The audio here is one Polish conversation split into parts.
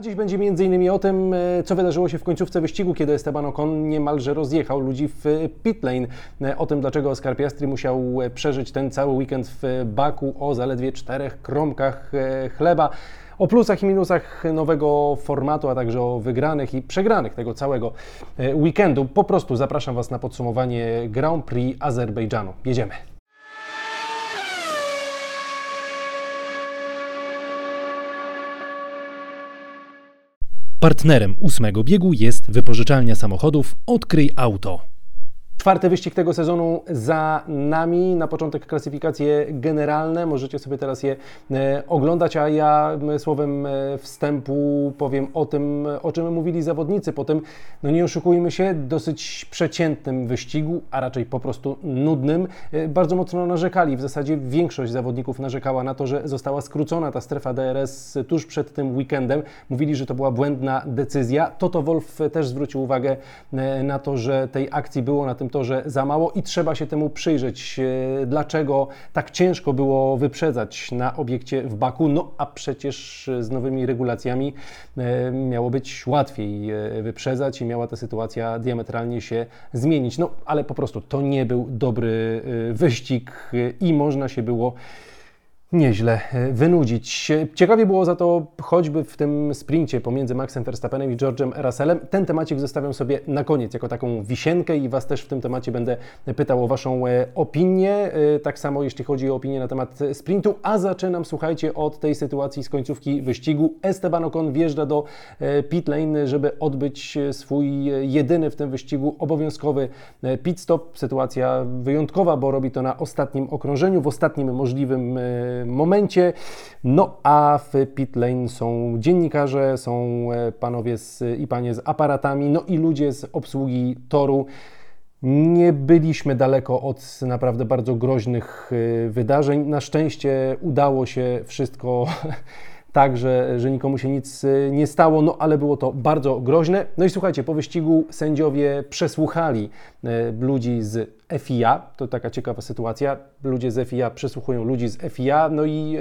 Dziś będzie m.in. o tym, e, co wydarzyło się w końcówce wyścigu, kiedy Esteban Ocon niemalże rozjechał ludzi w pit lane. E, o tym, dlaczego Oscar Piastri musiał e, przeżyć ten cały weekend w Baku o zaledwie czterech kromkach chleba. O plusach i minusach nowego formatu, a także o wygranych i przegranych tego całego weekendu. Po prostu zapraszam Was na podsumowanie Grand Prix Azerbejdżanu. Jedziemy. Partnerem ósmego biegu jest wypożyczalnia samochodów Odkryj Auto. Czwarty wyścig tego sezonu za nami. Na początek klasyfikacje generalne. Możecie sobie teraz je e, oglądać, a ja słowem e, wstępu powiem o tym, o czym mówili zawodnicy. Po tym, no nie oszukujmy się, dosyć przeciętnym wyścigu, a raczej po prostu nudnym. E, bardzo mocno narzekali. W zasadzie większość zawodników narzekała na to, że została skrócona ta strefa DRS tuż przed tym weekendem. Mówili, że to była błędna decyzja. Toto Wolf też zwrócił uwagę na to, że tej akcji było na tym torze za mało i trzeba się temu przyjrzeć. E, dlaczego tak ciężko było wyprzedzać na obiekcie w Baku? No a przecież z nowymi regulacjami e, miało być łatwiej e, wyprzedzać i miała ta sytuacja diametralnie się zmienić. No ale po prostu to nie był dobry wyścig i można się było nieźle e, wynudzić. Ciekawie było za to choćby w tym sprincie pomiędzy Maxem Verstappenem i George'em Russellem. Ten temacik zostawiam sobie na koniec jako taką wisienkę i Was też w tym temacie będę pytał o Waszą e, opinię. E, tak samo jeśli chodzi o opinię na temat sprintu, a zaczynam, słuchajcie, od tej sytuacji z końcówki wyścigu. Esteban Ocon wjeżdża do pit lane, żeby odbyć swój jedyny w tym wyścigu obowiązkowy pit stop. Sytuacja wyjątkowa, bo robi to na ostatnim okrążeniu, w ostatnim możliwym momencie. No a w pit lane są dziennikarze, są e, panowie z, i panie z aparatami, no i ludzie z obsługi toru. Nie byliśmy daleko od naprawdę bardzo groźnych e, wydarzeń. Na szczęście udało się wszystko tak, że, że nikomu się nic e, nie stało, no ale było to bardzo groźne. No i słuchajcie, po wyścigu sędziowie przesłuchali ludzi z FIA, to taka ciekawa sytuacja, ludzie z FIA przesłuchują ludzi z FIA, no i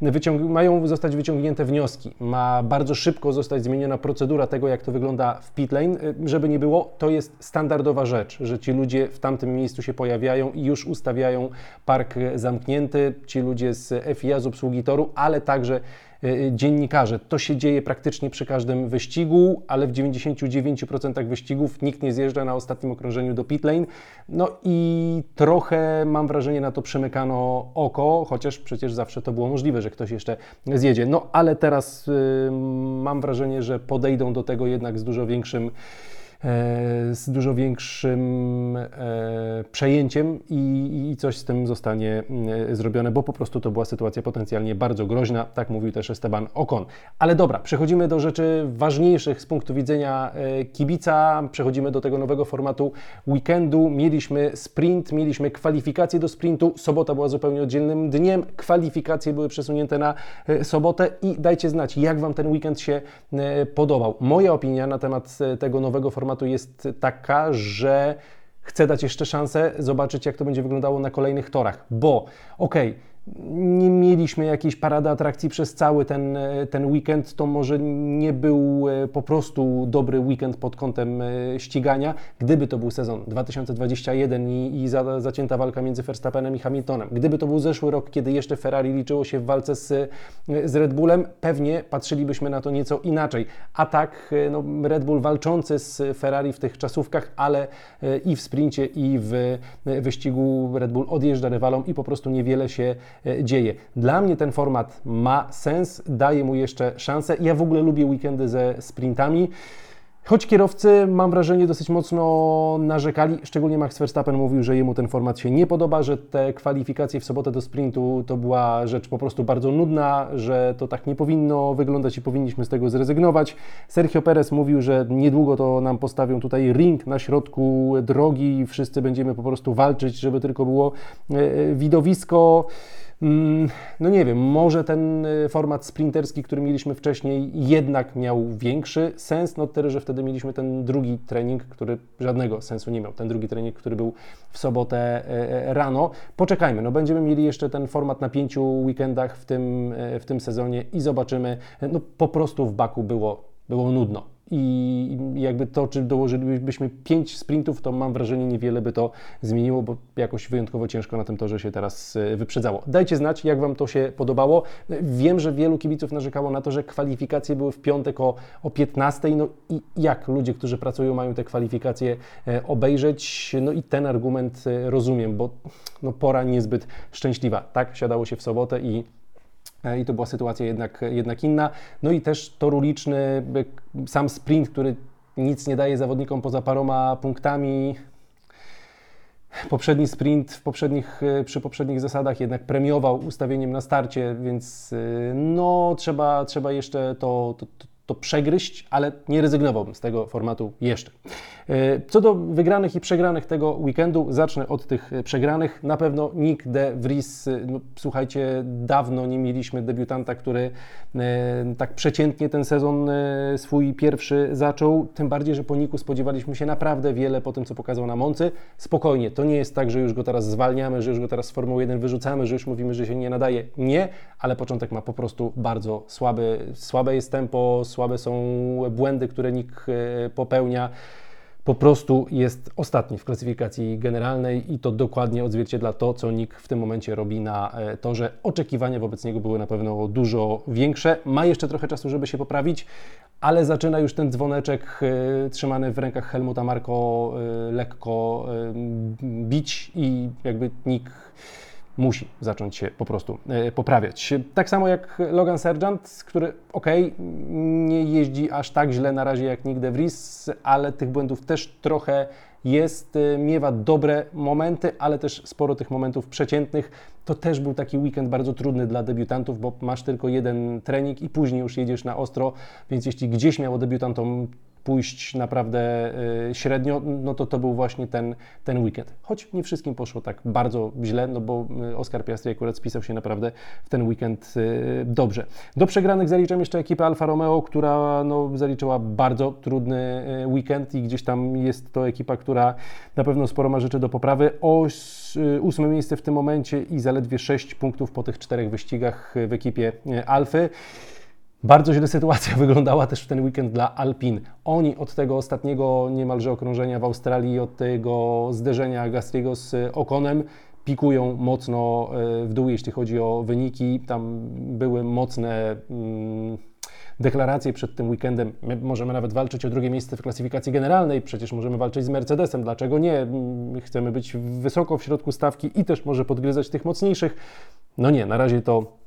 e, mają zostać wyciągnięte wnioski. Ma bardzo szybko zostać zmieniona procedura tego, jak to wygląda w pit lane. E, żeby nie było, to jest standardowa rzecz, że ci ludzie w tamtym miejscu się pojawiają i już ustawiają park zamknięty, ci ludzie z FIA, z obsługi toru, ale także E, dziennikarze. To się dzieje praktycznie przy każdym wyścigu, ale w 99% wyścigów nikt nie zjeżdża na ostatnim okrążeniu do pit lane. No i trochę mam wrażenie na to przemykano oko, chociaż przecież zawsze to było możliwe, że ktoś jeszcze zjedzie. No ale teraz y, mam wrażenie, że podejdą do tego jednak z dużo większym E, z dużo większym e, przejęciem i, i, coś z tym zostanie e, zrobione, bo po prostu to była sytuacja potencjalnie bardzo groźna, tak mówił też Esteban Ocon. Ale dobra, przechodzimy do rzeczy ważniejszych z punktu widzenia kibica, przechodzimy do tego nowego formatu weekendu. Mieliśmy sprint, mieliśmy kwalifikacje do sprintu, sobota była zupełnie oddzielnym dniem, kwalifikacje były przesunięte na sobotę i dajcie znać, jak Wam ten weekend się podobał. Moja opinia na temat tego nowego formatu tematu jest taka, że chcę dać jeszcze szansę zobaczyć, jak to będzie wyglądało na kolejnych torach, bo okej, okay, nie mieliśmy jakiejś parady atrakcji przez cały ten, ten weekend, to może nie był e, po prostu dobry weekend pod kątem e, ścigania. Gdyby to był sezon 2021 i, i za, zacięta walka między Verstappenem i Hamiltonem, gdyby to był zeszły rok, kiedy jeszcze Ferrari liczyło się w walce z, e, z Red Bullem, pewnie patrzylibyśmy na to nieco inaczej. A tak no, Red Bull walczący z Ferrari w tych czasówkach, ale i w sprincie, i w wyścigu Red Bull odjeżdża rywalom i po prostu niewiele się E, dzieje. Dla mnie ten format ma sens, daje mu jeszcze szansę. Ja w ogóle lubię weekendy ze sprintami. Choć kierowcy, mam wrażenie, dosyć mocno narzekali, szczególnie Max Verstappen mówił, że jemu ten format się nie podoba, że te kwalifikacje w sobotę do sprintu to była rzecz po prostu bardzo nudna, że to tak nie powinno wyglądać i powinniśmy z tego zrezygnować. Sergio Perez mówił, że niedługo to nam postawią tutaj ring na środku drogi i wszyscy będziemy po prostu walczyć, żeby tylko było e, widowisko. Mm, no nie wiem, może ten y, format sprinterski, który mieliśmy wcześniej, jednak miał większy sens, no tyle, że wtedy mieliśmy ten drugi trening, który żadnego sensu nie miał. Ten drugi trening, który był w sobotę e, e, rano. Poczekajmy, no będziemy mieli jeszcze ten format na pięciu weekendach w tym, e, w tym sezonie i zobaczymy. No po prostu w Baku było, było nudno i jakby to, czy dołożylibyśmy 5 sprintów, to mam wrażenie niewiele by to zmieniło, bo jakoś wyjątkowo ciężko na tym torze się teraz e, wyprzedzało. Dajcie znać, jak Wam to się podobało. Wiem, że wielu kibiców narzekało na to, że kwalifikacje były w piątek o, o 15, no i jak ludzie, którzy pracują, mają te kwalifikacje e, obejrzeć, no i ten argument e, rozumiem, bo no, pora niezbyt szczęśliwa, tak? Siadało się w sobotę i i to była sytuacja jednak, jednak inna. No i też tor uliczny, sam sprint, który nic nie daje zawodnikom poza paroma punktami. Poprzedni sprint w poprzednich, e, przy poprzednich zasadach jednak premiował ustawieniem na starcie, więc e, no trzeba, trzeba jeszcze to, to, to przegryźć, ale nie rezygnowałbym z tego formatu jeszcze. E, co do wygranych i przegranych tego weekendu, zacznę od tych e, przegranych. Na pewno Nick de Vries, e, no, słuchajcie, dawno nie mieliśmy debiutanta, który tak przeciętnie ten sezon swój pierwszy zaczął. Tym bardziej, że po Niku spodziewaliśmy się naprawdę wiele po tym, co pokazał na Moncy. Spokojnie, to nie jest tak, że już go teraz zwalniamy, że już go teraz z Formuły 1 wyrzucamy, że już mówimy, że się nie nadaje. Nie, ale początek ma po prostu bardzo słaby. Słabe jest tempo, słabe są błędy, które Nick popełnia po prostu jest ostatni w klasyfikacji generalnej i to dokładnie odzwierciedla to, co Nick w tym momencie robi na e, torze. Oczekiwania wobec niego były na pewno dużo większe. Ma jeszcze trochę czasu, żeby się poprawić, ale zaczyna już ten dzwoneczek e, trzymany w rękach Helmuta Marko e, lekko bić i jakby Nick musi zacząć się po prostu e, poprawiać. Tak samo jak Logan Sergeant, który ok, nie jeździ aż tak źle na razie jak Nick De Vries, ale tych błędów też trochę jest, e, miewa dobre momenty, ale też sporo tych momentów przeciętnych. To też był taki weekend bardzo trudny dla debiutantów, bo masz tylko jeden trening i później już jedziesz na ostro, więc jeśli gdzieś miało debiutantom pójść naprawdę y, średnio, no to to był właśnie ten, ten weekend. Choć nie wszystkim poszło tak bardzo źle, no bo y, Oskar Piastri akurat spisał się naprawdę w ten weekend y, dobrze. Do przegranych zaliczam jeszcze ekipę Alfa Romeo, która no, zaliczyła bardzo trudny weekend i gdzieś tam jest to ekipa, która na pewno sporo ma rzeczy do poprawy. O ósme miejsce w tym momencie i zaledwie 6 punktów po tych czterech wyścigach w ekipie Alfy. Bardzo źle sytuacja wyglądała też w ten weekend dla Alpin. Oni od tego ostatniego niemalże okrążenia w Australii, od tego zderzenia Gastriego z Okonem, pikują mocno e, w dół, jeśli chodzi o wyniki. Tam były mocne mm, deklaracje przed tym weekendem. My możemy nawet walczyć o drugie miejsce w klasyfikacji generalnej, przecież możemy walczyć z Mercedesem. Dlaczego nie? Mm, chcemy być wysoko w środku stawki i też może podgryzać tych mocniejszych. No nie, na razie to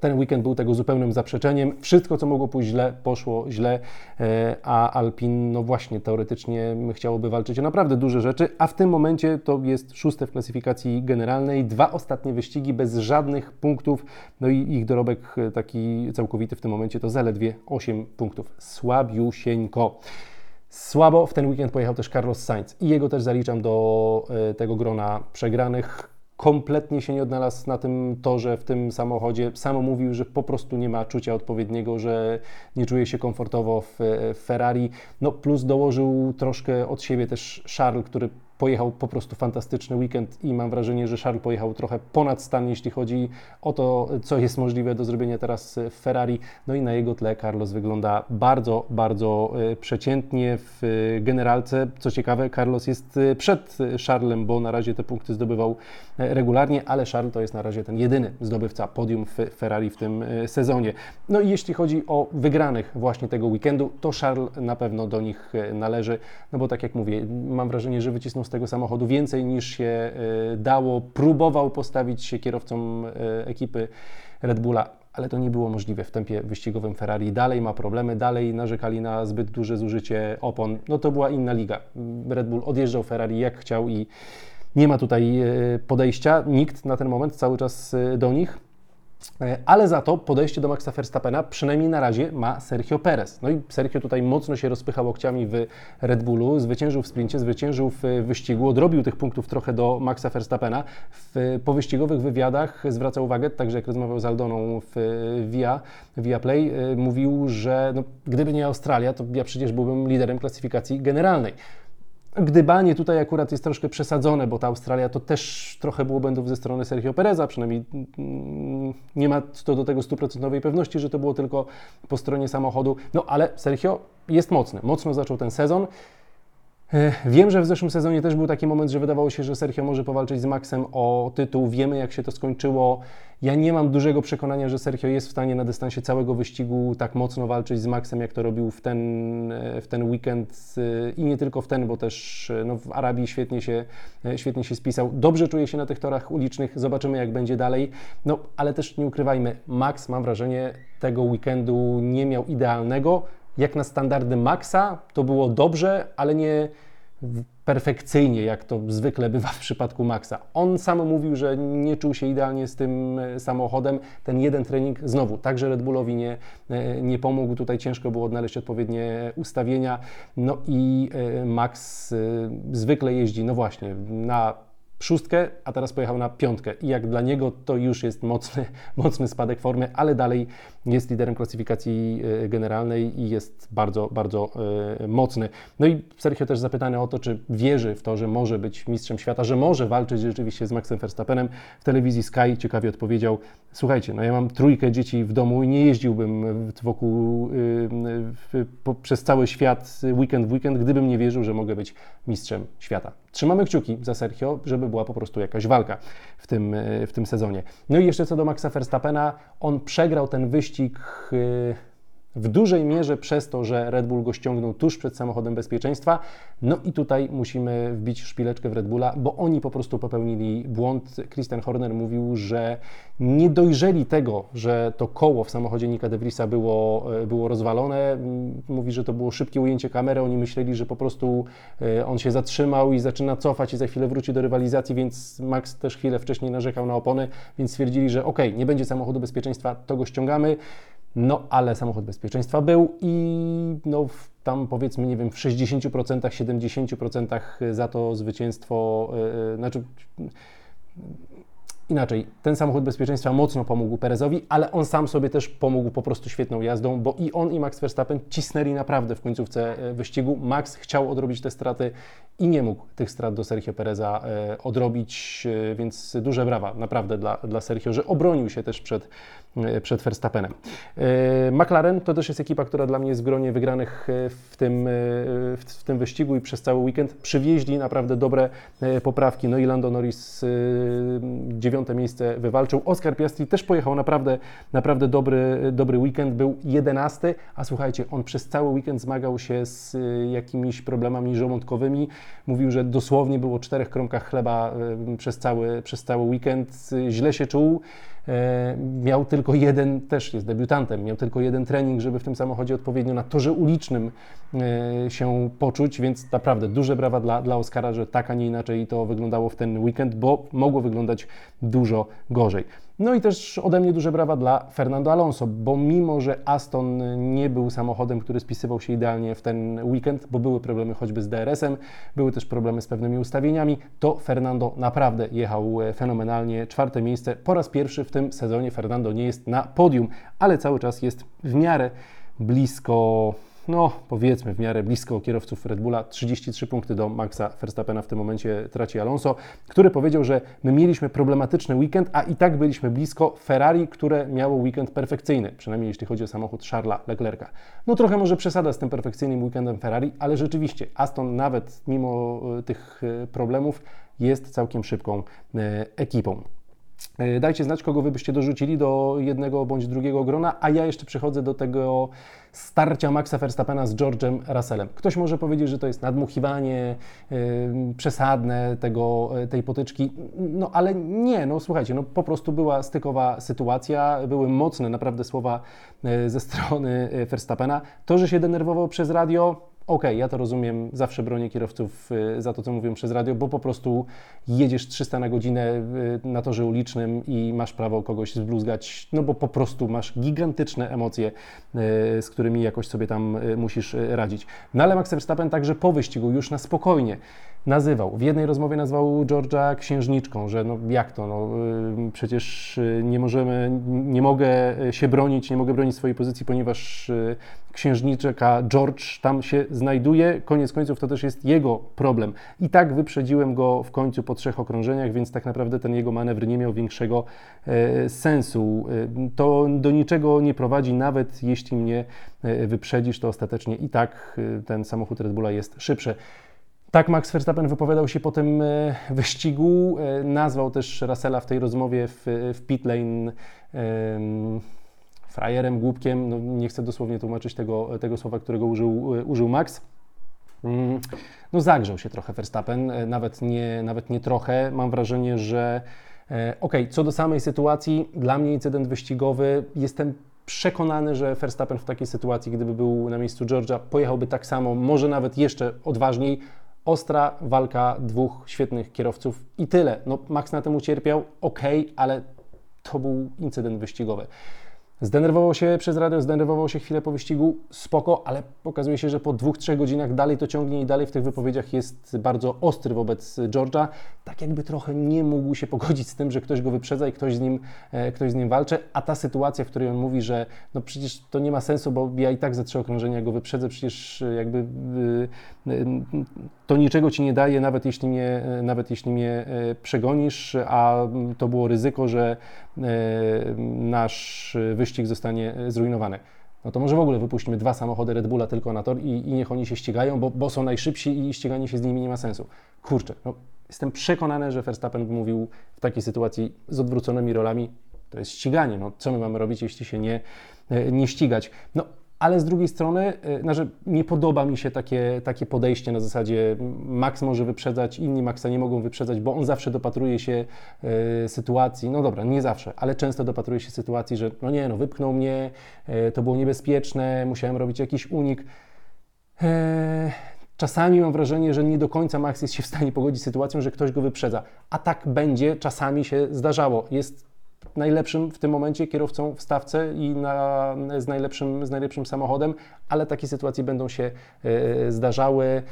ten weekend był tego zupełnym zaprzeczeniem. Wszystko, co mogło pójść źle, poszło źle, e, a Alpin, no właśnie, teoretycznie chciałoby walczyć o naprawdę duże rzeczy, a w tym momencie to jest szóste w klasyfikacji generalnej. Dwa ostatnie wyścigi bez żadnych punktów, no i ich dorobek e, taki całkowity w tym momencie to zaledwie 8 punktów. Słabiusieńko. Słabo w ten weekend pojechał też Carlos Sainz i jego też zaliczam do e, tego grona przegranych kompletnie się nie odnalazł na tym torze, w tym samochodzie. Sam mówił, że po prostu nie ma czucia odpowiedniego, że nie czuje się komfortowo w, w Ferrari. No plus dołożył troszkę od siebie też Charles, który pojechał po prostu fantastyczny weekend i mam wrażenie, że Charles pojechał trochę ponad stan, jeśli chodzi o to, co jest możliwe do zrobienia teraz w Ferrari. No i na jego tle Carlos wygląda bardzo, bardzo e, przeciętnie w generalce. Co ciekawe, Carlos jest e, przed Charlesem, bo na razie te punkty zdobywał e, regularnie, ale Charles to jest na razie ten jedyny zdobywca podium w Ferrari w tym sezonie. No i jeśli chodzi o wygranych właśnie tego weekendu, to Charles na pewno do nich należy, no bo tak jak mówię, mam wrażenie, że wycisnął tego samochodu więcej niż się e, dało. Próbował postawić się kierowcom e, ekipy Red Bulla, ale to nie było możliwe w tempie wyścigowym Ferrari. Dalej ma problemy, dalej narzekali na zbyt duże zużycie opon. No to była inna liga. Red Bull odjeżdżał Ferrari jak chciał i nie ma tutaj e, podejścia. Nikt na ten moment cały czas do nich. E, ale za to podejście do Maxa Verstappena przynajmniej na razie ma Sergio Perez. No i Sergio tutaj mocno się rozpychał łokciami w Red Bullu, zwyciężył w sprincie, zwyciężył w wyścigu, odrobił tych punktów trochę do Maxa Verstappena. W powyścigowych wywiadach zwraca uwagę, także jak rozmawiał z Aldoną w Via, Via Play, e, mówił, że no, gdyby nie Australia, to ja przecież byłbym liderem klasyfikacji generalnej. Gdybanie tutaj akurat jest troszkę przesadzone, bo ta Australia to też trochę było błędów ze strony Sergio Pereza, przynajmniej mm, nie ma to do tego stuprocentowej pewności, że to było tylko po stronie samochodu. No ale Sergio jest mocny, mocno zaczął ten sezon. E, wiem, że w zeszłym sezonie też był taki moment, że wydawało się, że Sergio może powalczyć z Maxem o tytuł. Wiemy, jak się to skończyło. Ja nie mam dużego przekonania, że Sergio jest w stanie na dystansie całego wyścigu tak mocno walczyć z Maxem, jak to robił w ten, e, w ten weekend e, i nie tylko w ten, bo też no, w Arabii świetnie się, świetnie się spisał. Dobrze czuje się na tych torach ulicznych. Zobaczymy, jak będzie dalej. No, ale też nie ukrywajmy, Max, mam wrażenie, tego weekendu nie miał idealnego jak na standardy Maxa to było dobrze, ale nie perfekcyjnie, jak to zwykle bywa w przypadku Maxa. On sam mówił, że nie czuł się idealnie z tym e, samochodem. Ten jeden trening znowu także Red Bullowi nie, e, nie pomógł. Tutaj ciężko było odnaleźć odpowiednie ustawienia. No i e, Max zwykle jeździ, no właśnie, na szóstkę, a teraz pojechał na piątkę. I jak dla niego to już jest mocny, mocny spadek formy, ale dalej jest liderem klasyfikacji e, generalnej i jest bardzo, bardzo e, mocny. No i Sergio też zapytany o to, czy wierzy w to, że może być mistrzem świata, że może walczyć rzeczywiście z Maxem Verstappenem. W telewizji Sky ciekawie odpowiedział, słuchajcie, no ja mam trójkę dzieci w domu i nie jeździłbym wokół y, przez cały świat weekend w weekend, gdybym nie wierzył, że mogę być mistrzem świata. Trzymamy kciuki za Sergio, żeby była po prostu jakaś walka w tym, w tym sezonie. No i jeszcze co do Maxa Verstappena, on przegrał ten wyścig y, w dużej mierze przez to, że Red Bull go ściągnął tuż przed samochodem bezpieczeństwa. No i tutaj musimy wbić szpileczkę w Red Bulla, bo oni po prostu popełnili błąd. Christian Horner mówił, że nie dojrzeli tego, że to koło w samochodzie Nika De było, e, było rozwalone. Mówi, że to było szybkie ujęcie kamery. Oni myśleli, że po prostu e, on się zatrzymał i zaczyna cofać i za chwilę wróci do rywalizacji, więc Max też chwilę wcześniej narzekał na opony, więc stwierdzili, że ok, nie będzie samochodu bezpieczeństwa, to go ściągamy. No, ale samochód bezpieczeństwa był i no, tam powiedzmy, nie wiem, w 60%, 70% za to zwycięstwo, yy, znaczy inaczej, ten samochód bezpieczeństwa mocno pomógł Perezowi, ale on sam sobie też pomógł po prostu świetną jazdą, bo i on i Max Verstappen cisnęli naprawdę w końcówce e, wyścigu. Max chciał odrobić te straty i nie mógł tych strat do Sergio Pereza odrobić, więc duże brawa naprawdę dla, dla Sergio, że obronił się też przed, przed Verstappenem. McLaren to też jest ekipa, która dla mnie jest w gronie wygranych w tym, w tym wyścigu i przez cały weekend przywieźli naprawdę dobre poprawki. No i Lando Norris dziewiąte miejsce wywalczył. Oscar Piastri też pojechał naprawdę, naprawdę dobry, dobry weekend, był jedenasty, a słuchajcie, on przez cały weekend zmagał się z jakimiś problemami żołądkowymi. Mówił, że dosłownie było czterech kromkach chleba przez cały, przez cały weekend. Źle się czuł. E, miał tylko jeden, też jest debiutantem, miał tylko jeden trening, żeby w tym samochodzie odpowiednio na torze ulicznym e, się poczuć, więc naprawdę duże brawa dla, dla Oscara, że tak, a nie inaczej to wyglądało w ten weekend, bo mogło wyglądać dużo gorzej. No i też ode mnie duże brawa dla Fernando Alonso, bo mimo, że Aston nie był samochodem, który spisywał się idealnie w ten weekend, bo były problemy choćby z DRS-em, były też problemy z pewnymi ustawieniami, to Fernando naprawdę jechał fenomenalnie. Czwarte miejsce po raz pierwszy w tym sezonie Fernando nie jest na podium, ale cały czas jest w miarę blisko no powiedzmy w miarę blisko kierowców Red Bulla, 33 punkty do Maxa Verstappena w tym momencie traci Alonso, który powiedział, że my mieliśmy problematyczny weekend, a i tak byliśmy blisko Ferrari, które miało weekend perfekcyjny, przynajmniej jeśli chodzi o samochód Charlesa Leclerca. No trochę może przesada z tym perfekcyjnym weekendem Ferrari, ale rzeczywiście Aston nawet mimo e, tych e, problemów jest całkiem szybką e, ekipą. E, dajcie znać, kogo wy byście dorzucili do jednego bądź drugiego grona, a ja jeszcze przechodzę do tego starcia Maxa Verstappena z George'em Russellem. Ktoś może powiedzieć, że to jest nadmuchiwanie yy, przesadne tego, e, tej potyczki, no ale nie, no słuchajcie, no po prostu była stykowa sytuacja, były mocne naprawdę słowa yy, ze strony Verstappena. To, że się denerwował przez radio, okej, ja to rozumiem, zawsze bronię kierowców y, za to, co mówią przez radio, bo po prostu jedziesz 300 na godzinę y, na torze ulicznym i masz prawo kogoś zbluzgać, no bo po prostu masz gigantyczne emocje, y, z którymi jakoś sobie tam musisz radzić. No ale Max Verstappen także po wyścigu już na spokojnie nazywał. W jednej rozmowie nazwał Georgia księżniczką, że no jak to, no przecież nie możemy, nie mogę się bronić, nie mogę bronić swojej pozycji, ponieważ księżniczka George tam się znajduje. Koniec końców to też jest jego problem. I tak wyprzedziłem go w końcu po trzech okrążeniach, więc tak naprawdę ten jego manewr nie miał większego e, sensu. E, to do niczego nie prowadzi, nawet jeśli mnie e, wyprzedzisz, to ostatecznie i tak ten samochód Red Bulla jest szybszy. Tak Max Verstappen wypowiadał się po tym wyścigu, nazwał też Russella w tej rozmowie w, w pit lane frajerem, głupkiem, no nie chcę dosłownie tłumaczyć tego, tego słowa, którego użył, użył Max. Mm, no zagrzał się trochę Verstappen, e, nawet nie, nawet nie trochę. Mam wrażenie, że e, ok, co do samej sytuacji, dla mnie incydent wyścigowy, jestem przekonany, że Verstappen w takiej sytuacji, gdyby był na miejscu George'a, pojechałby tak samo, może nawet jeszcze odważniej. Ostra walka dwóch świetnych kierowców i tyle. No, Max na tym ucierpiał, ok, ale to był incydent wyścigowy. Zdenerwował się przez radio, zdenerwował się chwilę po wyścigu, spoko, ale okazuje się, że po dwóch, trzech godzinach dalej to ciągnie i dalej w tych wypowiedziach jest bardzo ostry wobec George'a, tak jakby trochę nie mógł się pogodzić z tym, że ktoś go wyprzedza i ktoś z nim, e, ktoś z nim walczy, a ta sytuacja, w której on mówi, że no przecież to nie ma sensu, bo ja i tak za trzy okrążenia go wyprzedzę, przecież jakby e, to niczego Ci nie daje, nawet jeśli mnie, nawet jeśli mnie e, przegonisz, a to było ryzyko, że nasz wyścig wyścig zostanie e, zrujnowany. No to może w ogóle wypuśćmy dwa samochody Red Bulla tylko na tor i, i niech oni się ścigają, bo, bo, są najszybsi i ściganie się z nimi nie ma sensu. Kurczę, no, jestem przekonany, że Verstappen mówił w takiej sytuacji z odwróconymi rolami, to jest ściganie, no co my mamy robić, jeśli się nie, e, nie ścigać. No ale z drugiej strony znaczy, nie podoba mi się takie, takie podejście na zasadzie Max może wyprzedzać, inni Maxa nie mogą wyprzedzać, bo on zawsze dopatruje się y, sytuacji, no dobra, nie zawsze, ale często dopatruje się sytuacji, że no nie, no wypchnął mnie, y, to było niebezpieczne, musiałem robić jakiś unik. Y, czasami mam wrażenie, że nie do końca Max jest się w stanie pogodzić z sytuacją, że ktoś go wyprzedza, a tak będzie, czasami się zdarzało. Jest najlepszym w tym momencie kierowcą w stawce i na, z, najlepszym, z najlepszym samochodem, ale takie sytuacje będą się e, zdarzały.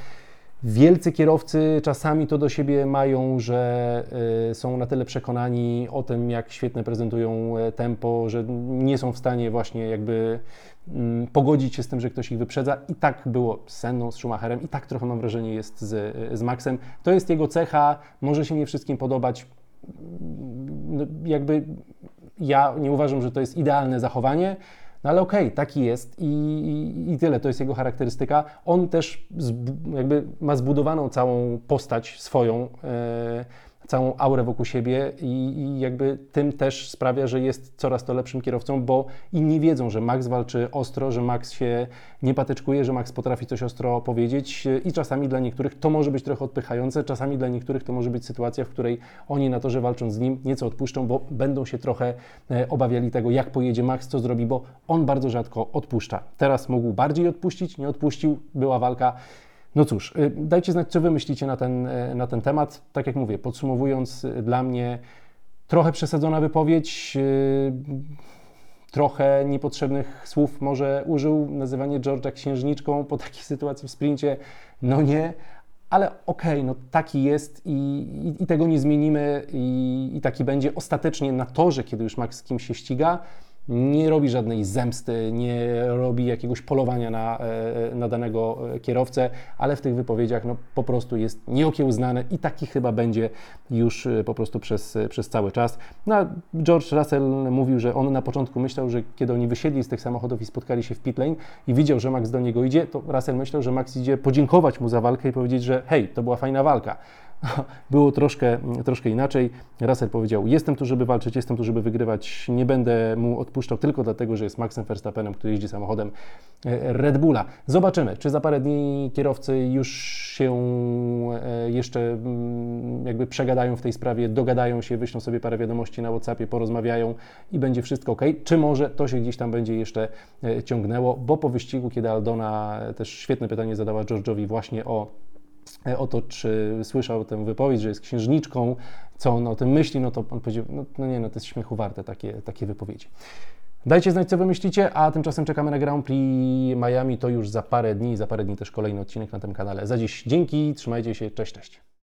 Wielcy kierowcy czasami to do siebie mają, że y, są na tyle przekonani o tym, jak świetne prezentują e, tempo, że nie są w stanie właśnie jakby y, pogodzić się z tym, że ktoś ich wyprzedza. I tak było z Senną, z Schumacherem i tak trochę mam wrażenie jest z, z Maxem. To jest jego cecha, może się nie wszystkim podobać, no, jakby ja nie uważam, że to jest idealne zachowanie, no ale okej, okay, taki jest i, i, i, tyle, to jest jego charakterystyka. On też jakby ma zbudowaną całą postać swoją. Yy, całą aurę wokół siebie i, i, jakby tym też sprawia, że jest coraz to lepszym kierowcą, bo inni wiedzą, że Max walczy ostro, że Max się nie patyczkuje, że Max potrafi coś ostro powiedzieć i czasami dla niektórych to może być trochę odpychające, czasami dla niektórych to może być sytuacja, w której oni na to, że walczą z nim, nieco odpuszczą, bo będą się trochę e, obawiali tego, jak pojedzie Max, co zrobi, bo on bardzo rzadko odpuszcza. Teraz mógł bardziej odpuścić, nie odpuścił, była walka. No cóż, y, dajcie znać, co Wy myślicie na ten, y, na ten temat. Tak jak mówię, podsumowując, y, dla mnie trochę przesadzona wypowiedź, trochę niepotrzebnych słów może użył. Nazywanie George'a księżniczką po takiej sytuacji w sprincie, no nie, ale okej, okay, no taki jest i, i, i tego nie zmienimy i, i, taki będzie ostatecznie na torze, kiedy już Max z kimś się ściga nie robi żadnej zemsty, nie robi jakiegoś polowania na, e, na danego e, kierowcę, ale w tych wypowiedziach no, po prostu jest nieokiełznany i taki chyba będzie już e, po prostu przez, przez cały czas. No, George Russell mówił, że on na początku myślał, że kiedy oni wysiedli z tych samochodów i spotkali się w pit lane i widział, że Max do niego idzie, to Russell myślał, że Max idzie podziękować mu za walkę i powiedzieć, że hej, to była fajna walka. było troszkę, troszkę inaczej. Russell powiedział: Jestem tu, żeby walczyć, jestem tu, żeby wygrywać. Nie będę mu odpuszczał tylko dlatego, że jest Maxem Verstappenem, który jeździ samochodem e, Red Bulla. Zobaczymy, czy za parę dni kierowcy już się e, jeszcze mm, jakby przegadają w tej sprawie, dogadają się, wyślą sobie parę wiadomości na WhatsAppie, porozmawiają i będzie wszystko ok. Czy może to się gdzieś tam będzie jeszcze e, ciągnęło, bo po wyścigu, kiedy Aldona też świetne pytanie zadała George'owi właśnie o o to, czy słyszał tę wypowiedź, że jest księżniczką, co on o tym myśli, no to on powiedział, no, no nie, no to jest śmiechu warte takie, takie wypowiedzi. Dajcie znać, co wy myślicie, a tymczasem czekamy na Grand Prix Miami, to już za parę dni, za parę dni też kolejny odcinek na tym kanale. Za dziś dzięki, trzymajcie się, cześć, cześć.